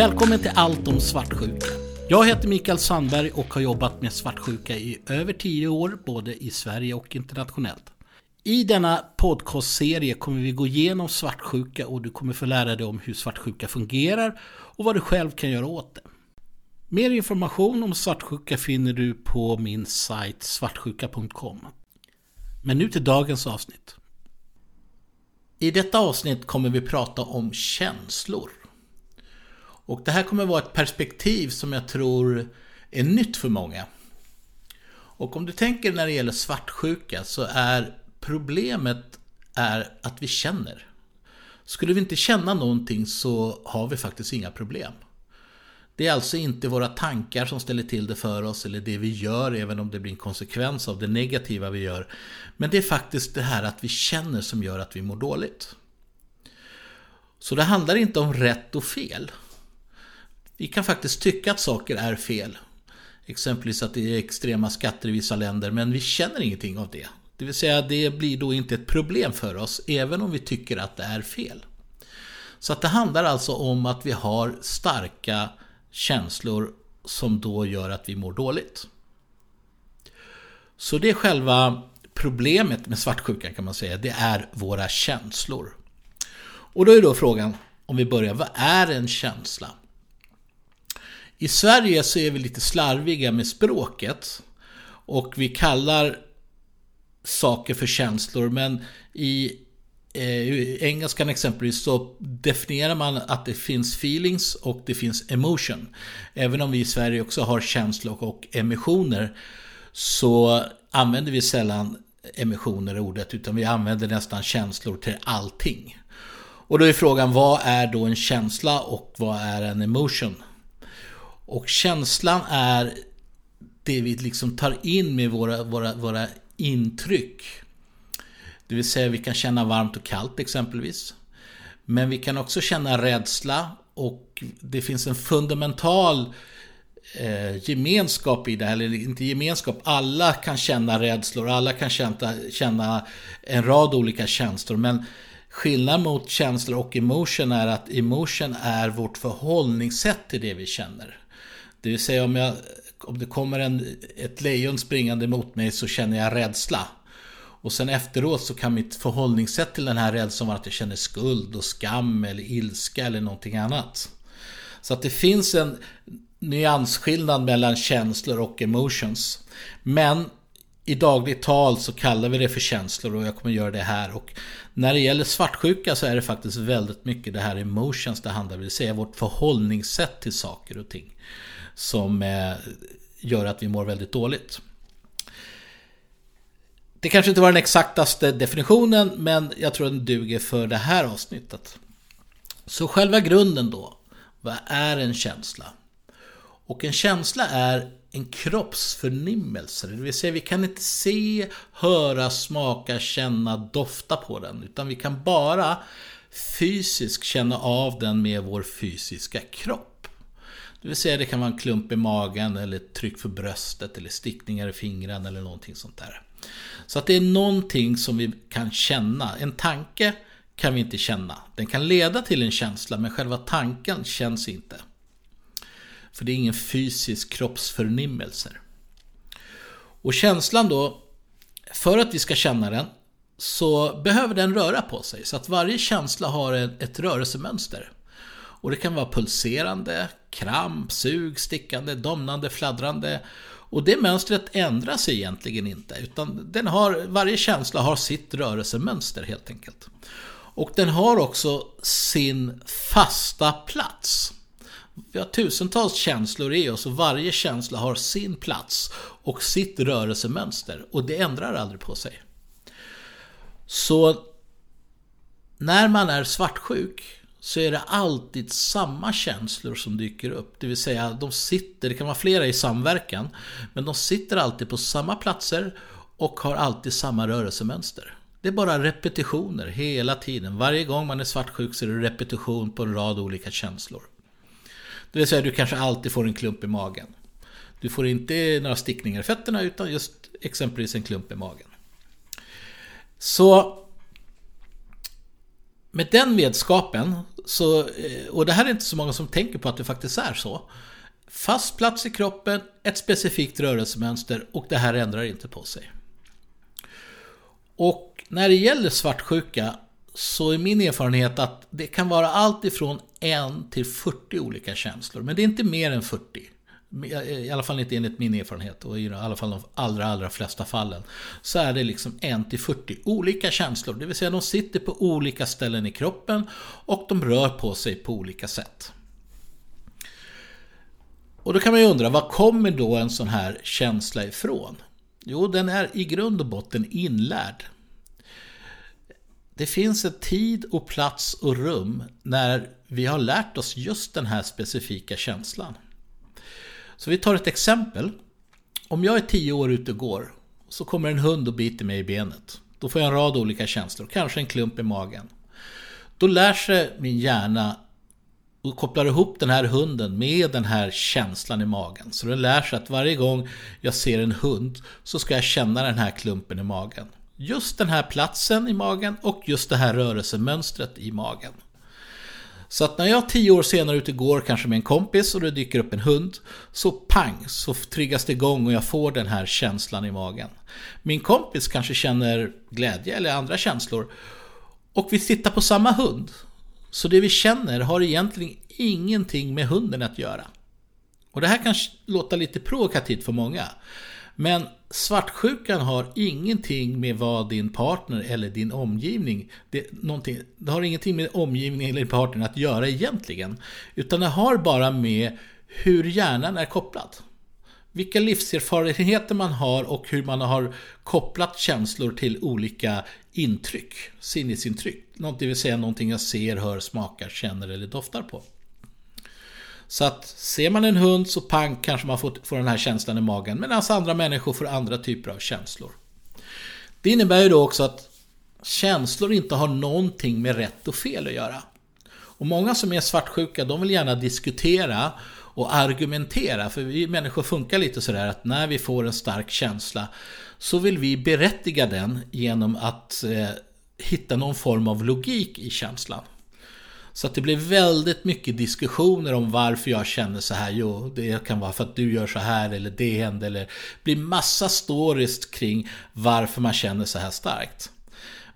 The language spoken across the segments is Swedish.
Välkommen till Allt om svartsjuka. Jag heter Mikael Sandberg och har jobbat med svartsjuka i över 10 år, både i Sverige och internationellt. I denna podcastserie kommer vi gå igenom svartsjuka och du kommer få lära dig om hur svartsjuka fungerar och vad du själv kan göra åt det. Mer information om svartsjuka finner du på min sajt svartsjuka.com. Men nu till dagens avsnitt. I detta avsnitt kommer vi prata om känslor. Och det här kommer vara ett perspektiv som jag tror är nytt för många. Och om du tänker när det gäller svartsjuka så är problemet är att vi känner. Skulle vi inte känna någonting så har vi faktiskt inga problem. Det är alltså inte våra tankar som ställer till det för oss eller det vi gör, även om det blir en konsekvens av det negativa vi gör. Men det är faktiskt det här att vi känner som gör att vi mår dåligt. Så det handlar inte om rätt och fel. Vi kan faktiskt tycka att saker är fel. Exempelvis att det är extrema skatter i vissa länder, men vi känner ingenting av det. Det vill säga, det blir då inte ett problem för oss, även om vi tycker att det är fel. Så att det handlar alltså om att vi har starka känslor som då gör att vi mår dåligt. Så det är själva problemet med svartsjukan kan man säga, det är våra känslor. Och då är då frågan, om vi börjar, vad är en känsla? I Sverige så är vi lite slarviga med språket och vi kallar saker för känslor men i eh, engelskan exempelvis så definierar man att det finns feelings och det finns emotion. Även om vi i Sverige också har känslor och emissioner så använder vi sällan emissioner i ordet utan vi använder nästan känslor till allting. Och då är frågan vad är då en känsla och vad är en emotion? Och känslan är det vi liksom tar in med våra, våra, våra intryck. Det vill säga vi kan känna varmt och kallt exempelvis. Men vi kan också känna rädsla och det finns en fundamental eh, gemenskap i det här, eller inte gemenskap, alla kan känna rädslor, alla kan känna, känna en rad olika känslor. Men skillnad mot känslor och emotion är att emotion är vårt förhållningssätt till det vi känner. Det vill säga om, jag, om det kommer en, ett lejon springande mot mig så känner jag rädsla. Och sen efteråt så kan mitt förhållningssätt till den här rädslan vara att jag känner skuld och skam eller ilska eller någonting annat. Så att det finns en nyansskillnad mellan känslor och emotions. Men i dagligt tal så kallar vi det för känslor och jag kommer göra det här. Och när det gäller svartsjuka så är det faktiskt väldigt mycket det här emotions det handlar om. Det vill säga vårt förhållningssätt till saker och ting som eh, gör att vi mår väldigt dåligt. Det kanske inte var den exaktaste definitionen, men jag tror den duger för det här avsnittet. Så själva grunden då, vad är en känsla? Och en känsla är en kroppsförnimmelse, det vill säga vi kan inte se, höra, smaka, känna, dofta på den, utan vi kan bara fysiskt känna av den med vår fysiska kropp. Det vill säga det kan vara en klump i magen eller tryck för bröstet eller stickningar i fingrarna eller någonting sånt där. Så att det är någonting som vi kan känna. En tanke kan vi inte känna. Den kan leda till en känsla men själva tanken känns inte. För det är ingen fysisk kroppsförnimmelse. Och känslan då, för att vi ska känna den, så behöver den röra på sig. Så att varje känsla har ett rörelsemönster. Och det kan vara pulserande, kramp, sug, stickande, domnande, fladdrande. Och det mönstret ändras egentligen inte, utan den har, varje känsla har sitt rörelsemönster helt enkelt. Och den har också sin fasta plats. Vi har tusentals känslor i oss och varje känsla har sin plats och sitt rörelsemönster och det ändrar aldrig på sig. Så när man är svartsjuk så är det alltid samma känslor som dyker upp. Det vill säga, de sitter, det kan vara flera i samverkan, men de sitter alltid på samma platser och har alltid samma rörelsemönster. Det är bara repetitioner hela tiden. Varje gång man är svartsjuk så är det repetition på en rad olika känslor. Det vill säga, du kanske alltid får en klump i magen. Du får inte några stickningar i fötterna utan just exempelvis en klump i magen. Så med den vetskapen så, eh, och det här är inte så många som tänker på att det faktiskt är så. Fast plats i kroppen, ett specifikt rörelsemönster och det här ändrar inte på sig. Och när det gäller svartsjuka så är min erfarenhet att det kan vara allt ifrån 1 till 40 olika känslor. Men det är inte mer än 40. I alla fall inte enligt min erfarenhet och i alla fall de allra, allra flesta fallen. Så är det liksom 1 till 40 olika känslor. Det vill säga de sitter på olika ställen i kroppen och de rör på sig på olika sätt. Och då kan man ju undra, var kommer då en sån här känsla ifrån? Jo, den är i grund och botten inlärd. Det finns en tid och plats och rum när vi har lärt oss just den här specifika känslan. Så vi tar ett exempel. Om jag är tio år ute och går så kommer en hund och biter mig i benet. Då får jag en rad olika känslor, kanske en klump i magen. Då lär sig min hjärna och kopplar ihop den här hunden med den här känslan i magen. Så den lär sig att varje gång jag ser en hund så ska jag känna den här klumpen i magen. Just den här platsen i magen och just det här rörelsemönstret i magen. Så att när jag tio år senare ute går kanske med en kompis och det dyker upp en hund så pang så triggas det igång och jag får den här känslan i magen. Min kompis kanske känner glädje eller andra känslor och vi tittar på samma hund. Så det vi känner har egentligen ingenting med hunden att göra. Och det här kan låta lite provokativt för många. Men svartsjukan har ingenting med vad din partner eller din omgivning, det, det har ingenting med omgivningen eller partnern att göra egentligen. Utan det har bara med hur hjärnan är kopplad. Vilka livserfarenheter man har och hur man har kopplat känslor till olika intryck, sinnesintryck. Det vill säga någonting jag ser, hör, smakar, känner eller doftar på. Så att ser man en hund så pang kanske man får, får den här känslan i magen. Medan alltså andra människor får andra typer av känslor. Det innebär ju då också att känslor inte har någonting med rätt och fel att göra. Och många som är svartsjuka de vill gärna diskutera och argumentera. För vi människor funkar lite sådär att när vi får en stark känsla så vill vi berättiga den genom att eh, hitta någon form av logik i känslan. Så att det blir väldigt mycket diskussioner om varför jag känner så här. Jo, det kan vara för att du gör så här eller det hände. Eller det blir massa stories kring varför man känner så här starkt.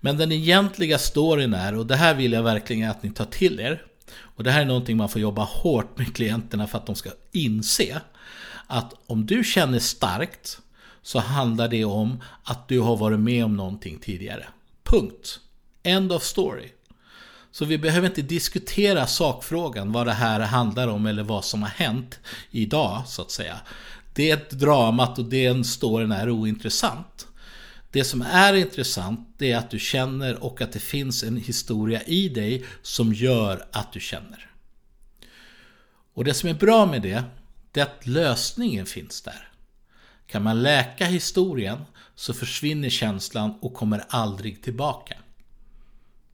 Men den egentliga storyn är, och det här vill jag verkligen att ni tar till er. Och det här är någonting man får jobba hårt med klienterna för att de ska inse. Att om du känner starkt så handlar det om att du har varit med om någonting tidigare. Punkt. End of story. Så vi behöver inte diskutera sakfrågan, vad det här handlar om eller vad som har hänt idag, så att säga. Det dramat och den storyn är ointressant. Det som är intressant det är att du känner och att det finns en historia i dig som gör att du känner. Och det som är bra med det, det är att lösningen finns där. Kan man läka historien så försvinner känslan och kommer aldrig tillbaka.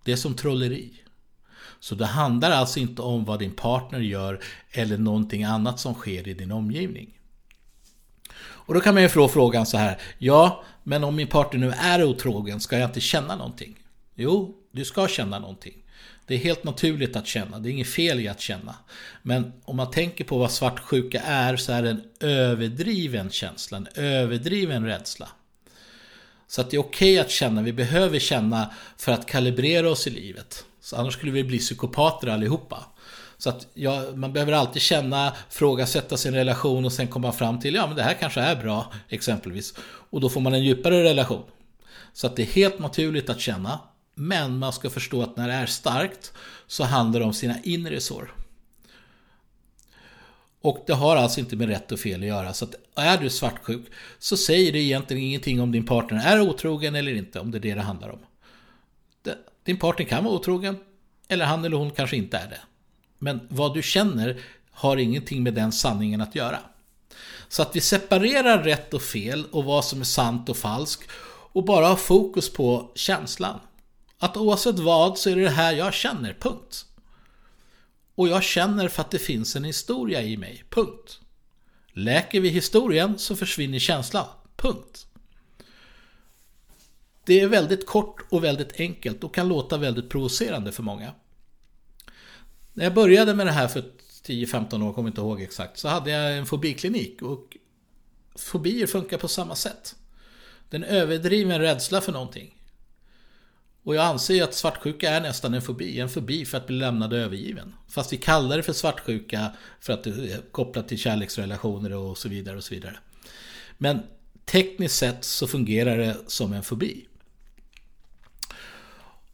Det är som trolleri. Så det handlar alltså inte om vad din partner gör eller någonting annat som sker i din omgivning. Och då kan man ju få frågan så här. Ja, men om min partner nu är otrogen, ska jag inte känna någonting? Jo, du ska känna någonting. Det är helt naturligt att känna, det är inget fel i att känna. Men om man tänker på vad svartsjuka är så är det en överdriven känsla, en överdriven rädsla. Så att det är okej okay att känna, vi behöver känna för att kalibrera oss i livet. Så annars skulle vi bli psykopater allihopa. Så att ja, man behöver alltid känna, frågasätta sin relation och sen komma fram till ja men det här kanske är bra exempelvis. Och då får man en djupare relation. Så att det är helt naturligt att känna. Men man ska förstå att när det är starkt så handlar det om sina inre sår. Och det har alltså inte med rätt och fel att göra. Så att är du svartsjuk så säger det egentligen ingenting om din partner är otrogen eller inte, om det är det det handlar om. Din partner kan vara otrogen, eller han eller hon kanske inte är det. Men vad du känner har ingenting med den sanningen att göra. Så att vi separerar rätt och fel och vad som är sant och falskt och bara har fokus på känslan. Att oavsett vad så är det det här jag känner, punkt. Och jag känner för att det finns en historia i mig, punkt. Läker vi historien så försvinner känslan, punkt. Det är väldigt kort och väldigt enkelt och kan låta väldigt provocerande för många. När jag började med det här för 10-15 år, kommer inte ihåg exakt, så hade jag en fobiklinik. Och fobier funkar på samma sätt. Det är en överdriven rädsla för någonting. Och jag anser ju att svartsjuka är nästan en fobi. En fobi för att bli lämnad och övergiven. Fast vi kallar det för svartsjuka för att det är kopplat till kärleksrelationer och så vidare. och så vidare. Men tekniskt sett så fungerar det som en fobi.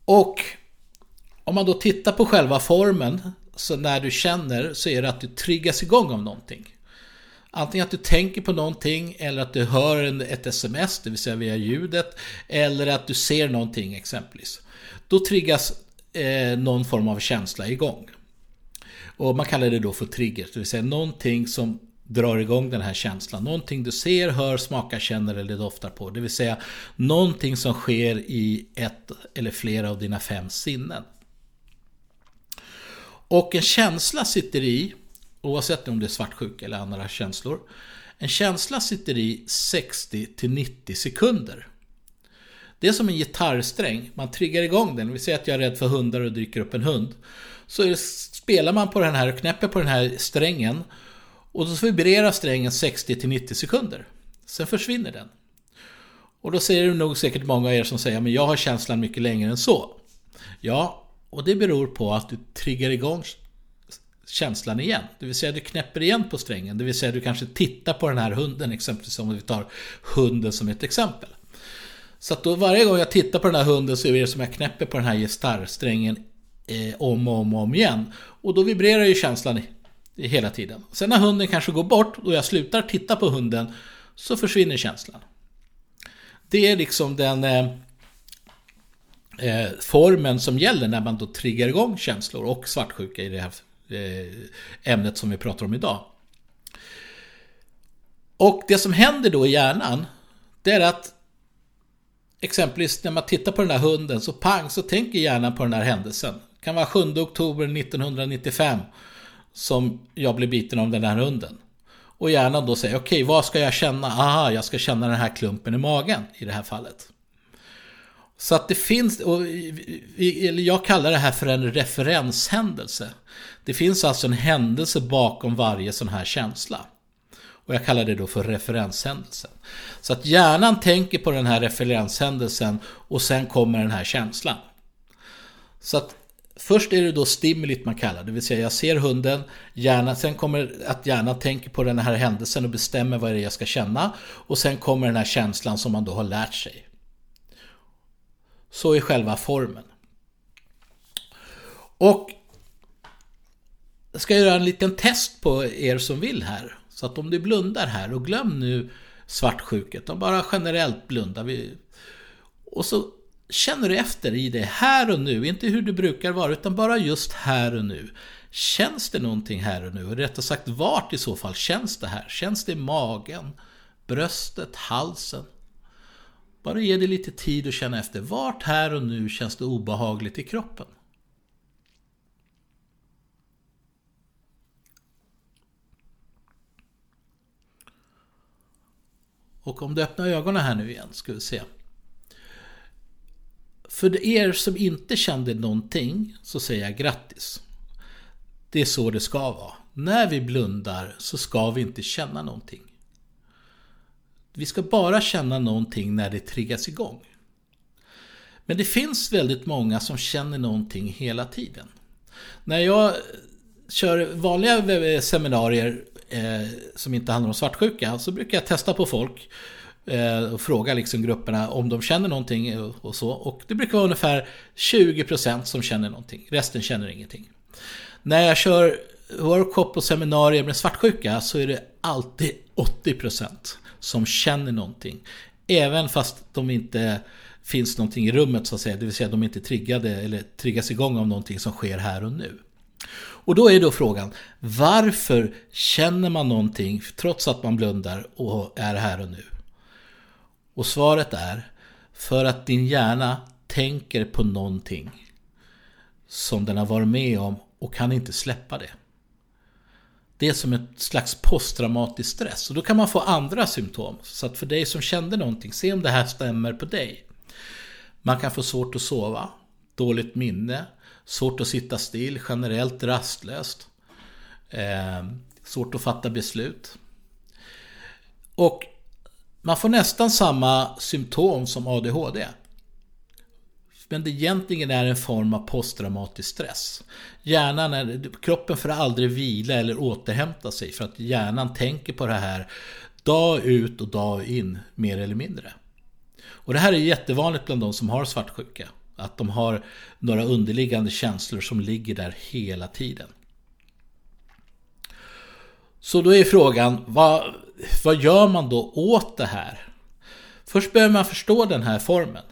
Och om man då tittar på själva formen, så när du känner så är det att du triggas igång av någonting. Antingen att du tänker på någonting eller att du hör ett sms, det vill säga via ljudet. Eller att du ser någonting exempelvis. Då triggas eh, någon form av känsla igång. Och man kallar det då för triggers, det vill säga någonting som drar igång den här känslan. Någonting du ser, hör, smakar, känner eller doftar på. Det vill säga någonting som sker i ett eller flera av dina fem sinnen. Och en känsla sitter i, oavsett om det är svartsjuk eller andra känslor. En känsla sitter i 60-90 sekunder. Det är som en gitarrsträng, man triggar igång den. Vi säger att jag är rädd för hundar och dyker upp en hund. Så spelar man på den här och knäpper på den här strängen och då vibrerar strängen 60-90 sekunder. Sen försvinner den. Och då säger det nog säkert många av er som säger men jag har känslan mycket längre än så. Ja, och det beror på att du triggar igång känslan igen. Det vill säga du knäpper igen på strängen. Det vill säga du kanske tittar på den här hunden exempelvis om vi tar hunden som ett exempel. Så att då varje gång jag tittar på den här hunden så är det som jag knäpper på den här gitarrsträngen eh, om och om och om igen. Och då vibrerar ju känslan hela tiden. Sen när hunden kanske går bort och jag slutar titta på hunden så försvinner känslan. Det är liksom den eh, eh, formen som gäller när man då triggar igång känslor och svartsjuka i det här eh, ämnet som vi pratar om idag. Och det som händer då i hjärnan det är att exempelvis när man tittar på den här hunden så pang så tänker hjärnan på den här händelsen. Det kan vara 7 oktober 1995 som jag blir biten av den här hunden. Och hjärnan då säger, okej okay, vad ska jag känna? Aha, jag ska känna den här klumpen i magen i det här fallet. Så att det finns, och jag kallar det här för en referenshändelse. Det finns alltså en händelse bakom varje sån här känsla. Och jag kallar det då för referenshändelsen. Så att hjärnan tänker på den här referenshändelsen och sen kommer den här känslan. Så att Först är det då stimulit man kallar det, vill säga jag ser hunden, hjärnan, sen kommer att hjärnan tänker på den här händelsen och bestämmer vad det är jag ska känna. Och sen kommer den här känslan som man då har lärt sig. Så är själva formen. Och jag ska göra en liten test på er som vill här. Så att om du blundar här och glöm nu svartsjuket, och bara generellt blundar Och så känner du efter i det här och nu, inte hur du brukar vara, utan bara just här och nu. Känns det någonting här och nu? Och rättare sagt, vart i så fall känns det här? Känns det i magen, bröstet, halsen? Bara ge det lite tid att känna efter. Vart här och nu känns det obehagligt i kroppen? Och om du öppnar ögonen här nu igen ska vi se. För er som inte kände någonting så säger jag grattis. Det är så det ska vara. När vi blundar så ska vi inte känna någonting. Vi ska bara känna någonting när det triggas igång. Men det finns väldigt många som känner någonting hela tiden. När jag kör vanliga seminarier eh, som inte handlar om svartsjuka så brukar jag testa på folk Eh, och fråga liksom grupperna om de känner någonting och så. Och det brukar vara ungefär 20% som känner någonting. Resten känner ingenting. När jag kör workshop och seminarier med svartsjuka så är det alltid 80% som känner någonting. Även fast de inte finns någonting i rummet så att säga. Det vill säga de är inte triggade eller triggas igång av någonting som sker här och nu. Och då är då frågan, varför känner man någonting trots att man blundar och är här och nu? Och svaret är för att din hjärna tänker på någonting som den har varit med om och kan inte släppa det. Det är som ett slags posttraumatisk stress och då kan man få andra symptom. Så att för dig som kände någonting, se om det här stämmer på dig. Man kan få svårt att sova, dåligt minne, svårt att sitta still, generellt rastlöst. Eh, svårt att fatta beslut. Och man får nästan samma symptom som ADHD. Men det egentligen är en form av posttraumatisk stress. Hjärnan är, kroppen får aldrig vila eller återhämta sig för att hjärnan tänker på det här dag ut och dag in mer eller mindre. Och det här är jättevanligt bland de som har svartsjuka. Att de har några underliggande känslor som ligger där hela tiden. Så då är frågan, vad, vad gör man då åt det här? Först behöver man förstå den här formen.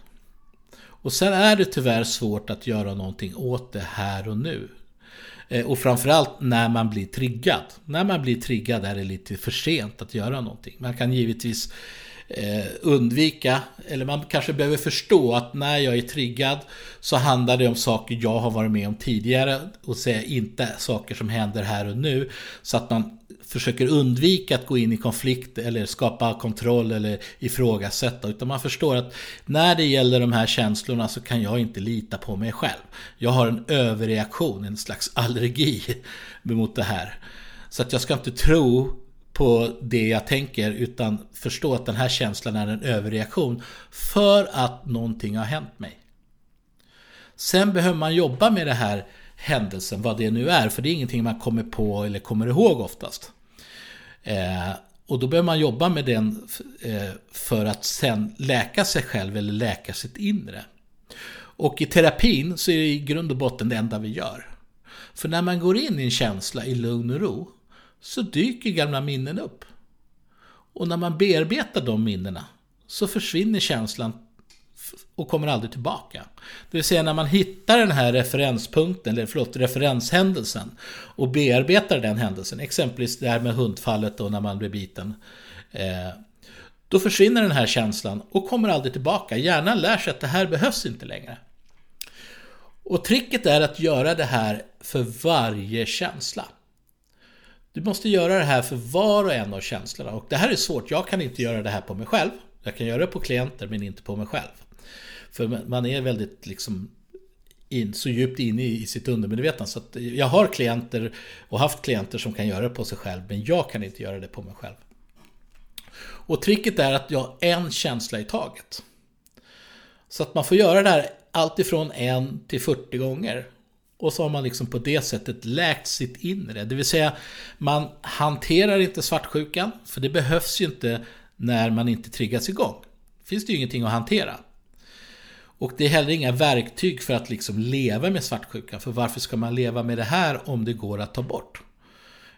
Och sen är det tyvärr svårt att göra någonting åt det här och nu. Eh, och framförallt när man blir triggad. När man blir triggad är det lite för sent att göra någonting. Man kan givetvis Eh, undvika, eller man kanske behöver förstå att när jag är triggad så handlar det om saker jag har varit med om tidigare och säga inte saker som händer här och nu. Så att man försöker undvika att gå in i konflikt eller skapa kontroll eller ifrågasätta. Utan man förstår att när det gäller de här känslorna så kan jag inte lita på mig själv. Jag har en överreaktion, en slags allergi mot det här. Så att jag ska inte tro på det jag tänker utan förstå att den här känslan är en överreaktion för att någonting har hänt mig. Sen behöver man jobba med den här händelsen, vad det nu är, för det är ingenting man kommer på eller kommer ihåg oftast. Eh, och då behöver man jobba med den eh, för att sen läka sig själv eller läka sitt inre. Och i terapin så är det i grund och botten det enda vi gör. För när man går in i en känsla i lugn och ro så dyker gamla minnen upp. Och när man bearbetar de minnena så försvinner känslan och kommer aldrig tillbaka. Det vill säga när man hittar den här referenspunkten, eller förlåt, referenshändelsen och bearbetar den händelsen, exempelvis det här med hundfallet och när man blir biten. Eh, då försvinner den här känslan och kommer aldrig tillbaka. Hjärnan lär sig att det här behövs inte längre. Och tricket är att göra det här för varje känsla. Du måste göra det här för var och en av känslorna. Och det här är svårt. Jag kan inte göra det här på mig själv. Jag kan göra det på klienter men inte på mig själv. För man är väldigt liksom in, så djupt inne i, sitt undermedvetna. Så att jag har klienter och haft klienter som kan göra det på sig själv. Men jag kan inte göra det på mig själv. Och tricket är att jag har en känsla i taget. Så att man får göra det här alltifrån en till 40 gånger. Och så har man liksom på det sättet läkt sitt inre. Det vill säga, man hanterar inte svartsjukan, för det behövs ju inte när man inte triggas igång. finns det ju ingenting att hantera. Och det är heller inga verktyg för att liksom leva med svartsjukan. För varför ska man leva med det här om det går att ta bort?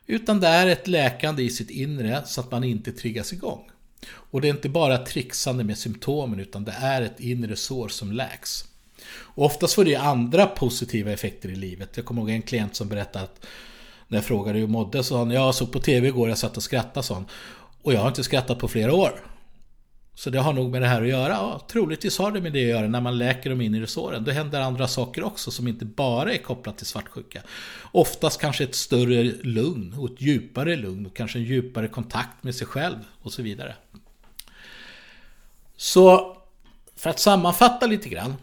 Utan det är ett läkande i sitt inre så att man inte triggas igång. Och det är inte bara trixande med symptomen utan det är ett inre sår som läks. Och oftast får det andra positiva effekter i livet. Jag kommer ihåg en klient som berättade att när jag frågade hur jag mådde så sa han Jag såg på TV igår, jag satt och skrattade sån. Och jag har inte skrattat på flera år. Så det har nog med det här att göra. Ja, troligtvis har det med det att göra när man läker dem in i såren. Då händer andra saker också som inte bara är kopplat till svartsjuka. Oftast kanske ett större lugn och ett djupare lugn och kanske en djupare kontakt med sig själv och så vidare. Så för att sammanfatta lite grann.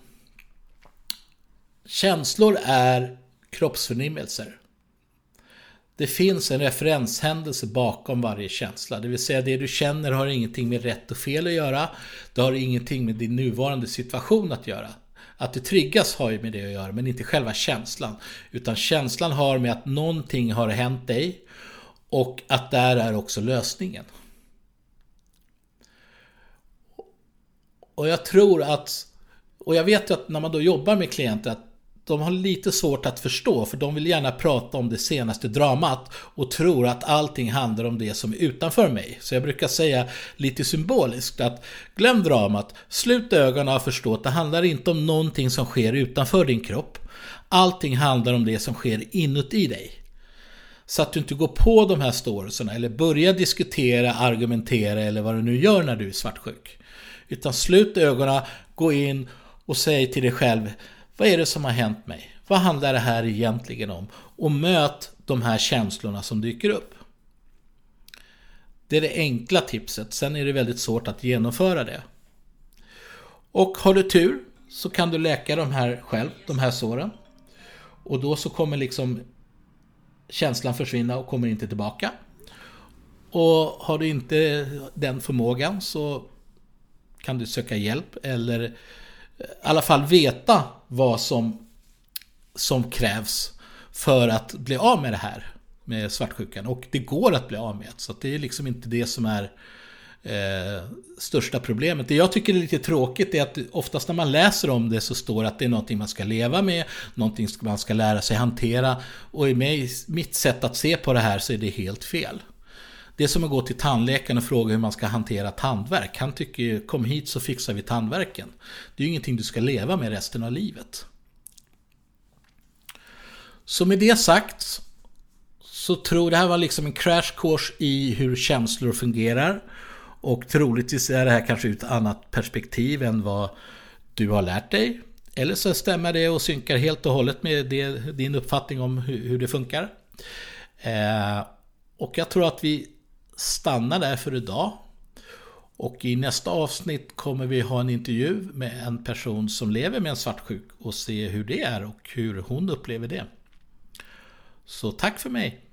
Känslor är kroppsförnimmelser. Det finns en referenshändelse bakom varje känsla. Det vill säga det du känner har ingenting med rätt och fel att göra. Det har ingenting med din nuvarande situation att göra. Att du triggas har ju med det att göra, men inte själva känslan. Utan känslan har med att någonting har hänt dig och att där är också lösningen. Och jag tror att, och jag vet ju att när man då jobbar med klienter att de har lite svårt att förstå för de vill gärna prata om det senaste dramat och tror att allting handlar om det som är utanför mig. Så jag brukar säga lite symboliskt att glöm dramat, slut ögonen och förstå att det handlar inte om någonting som sker utanför din kropp. Allting handlar om det som sker inuti dig. Så att du inte går på de här storiesarna eller börjar diskutera, argumentera eller vad du nu gör när du är svartsjuk. Utan slut ögonen, gå in och säg till dig själv vad är det som har hänt mig? Vad handlar det här egentligen om? Och möt de här känslorna som dyker upp. Det är det enkla tipset. Sen är det väldigt svårt att genomföra det. Och har du tur så kan du läka de här själv, de här såren. Och då så kommer liksom känslan försvinna och kommer inte tillbaka. Och har du inte den förmågan så kan du söka hjälp eller i alla fall veta vad som, som krävs för att bli av med det här med svartsjukan. Och det går att bli av med. Så det är liksom inte det som är eh, största problemet. Det jag tycker är lite tråkigt är att oftast när man läser om det så står det att det är någonting man ska leva med, någonting man ska lära sig hantera. Och i mig, mitt sätt att se på det här så är det helt fel. Det är som att gå till tandläkaren och fråga hur man ska hantera tandvärk. Han tycker ju, kom hit så fixar vi tandvärken. Det är ju ingenting du ska leva med resten av livet. Så med det sagt så tror det här var liksom en crash course i hur känslor fungerar. Och troligtvis är det här kanske ur ett annat perspektiv än vad du har lärt dig. Eller så stämmer det och synkar helt och hållet med det, din uppfattning om hur, hur det funkar. Eh, och jag tror att vi Stanna där för idag. Och i nästa avsnitt kommer vi ha en intervju med en person som lever med en svartsjuk och se hur det är och hur hon upplever det. Så tack för mig!